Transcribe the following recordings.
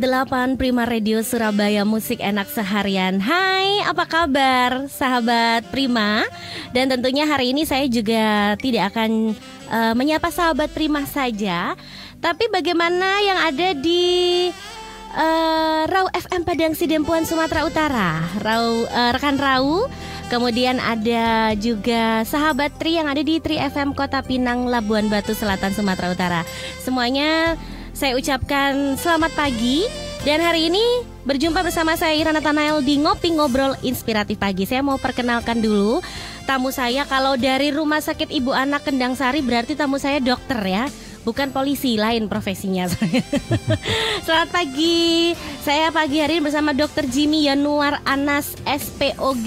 Delapan Prima Radio Surabaya Musik Enak Seharian. Hai apa kabar sahabat Prima? Dan tentunya hari ini saya juga tidak akan uh, menyapa sahabat Prima saja. Tapi bagaimana yang ada di uh, Rau FM Padang Sidempuan Sumatera Utara? Rau uh, rekan Rau. Kemudian ada juga sahabat Tri yang ada di Tri FM Kota Pinang, Labuan Batu Selatan, Sumatera Utara. Semuanya saya ucapkan selamat pagi. Dan hari ini berjumpa bersama saya Irana Tanael di Ngopi Ngobrol Inspiratif Pagi. Saya mau perkenalkan dulu tamu saya. Kalau dari Rumah Sakit Ibu Anak Kendang Sari berarti tamu saya dokter ya. Bukan polisi lain profesinya. Selamat pagi. Saya pagi hari ini bersama Dr. Jimmy Yanuar Anas SPOG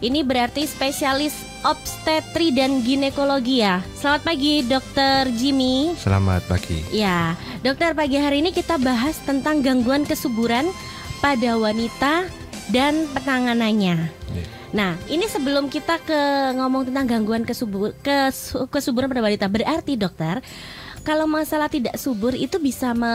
Ini berarti spesialis obstetri dan ginekologi ya Selamat pagi Dr. Jimmy Selamat pagi Ya dokter pagi hari ini kita bahas tentang gangguan kesuburan pada wanita dan penanganannya yeah. Nah, ini sebelum kita ke ngomong tentang gangguan kesubur, kes, kesuburan pada wanita, berarti dokter, kalau masalah tidak subur itu bisa me,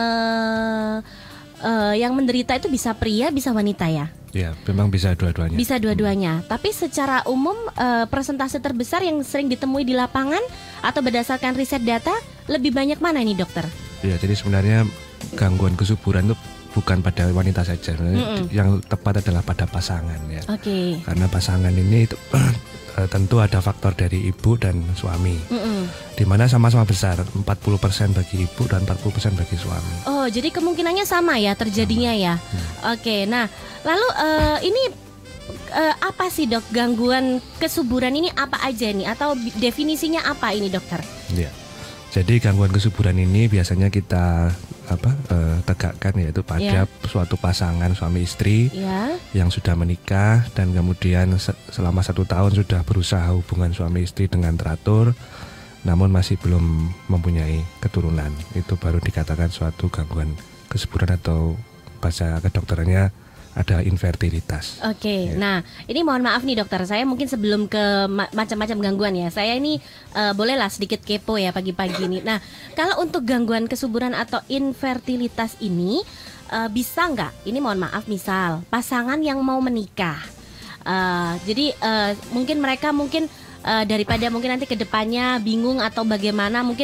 uh, yang menderita itu bisa pria, bisa wanita ya? Ya, memang bisa dua-duanya. Bisa dua-duanya. Hmm. Tapi secara umum uh, persentase terbesar yang sering ditemui di lapangan atau berdasarkan riset data lebih banyak mana ini dokter? Ya, jadi sebenarnya gangguan kesuburan itu bukan pada wanita saja. Mm -mm. Yang tepat adalah pada pasangan ya. Oke. Okay. Karena pasangan ini itu uh, tentu ada faktor dari ibu dan suami. Mm -mm. Di mana sama-sama besar, 40% bagi ibu dan 40% bagi suami. Oh, jadi kemungkinannya sama ya terjadinya sama. ya. Hmm. Oke, nah lalu uh, ini uh, apa sih dok gangguan kesuburan ini apa aja nih atau definisinya apa ini dokter? Ya. Jadi gangguan kesuburan ini biasanya kita apa uh, tegakkan yaitu pada yeah. suatu pasangan suami istri yeah. yang sudah menikah dan kemudian se selama satu tahun sudah berusaha hubungan suami istri dengan teratur namun masih belum mempunyai keturunan itu baru dikatakan suatu gangguan kesuburan atau bahasa kedokterannya ada infertilitas. Oke, okay. ya. nah ini mohon maaf nih dokter, saya mungkin sebelum ke ma macam-macam gangguan ya, saya ini uh, bolehlah sedikit kepo ya pagi-pagi ini. Nah, kalau untuk gangguan kesuburan atau infertilitas ini uh, bisa nggak? Ini mohon maaf, misal pasangan yang mau menikah, uh, jadi uh, mungkin mereka mungkin uh, daripada mungkin nanti ke depannya bingung atau bagaimana, mungkin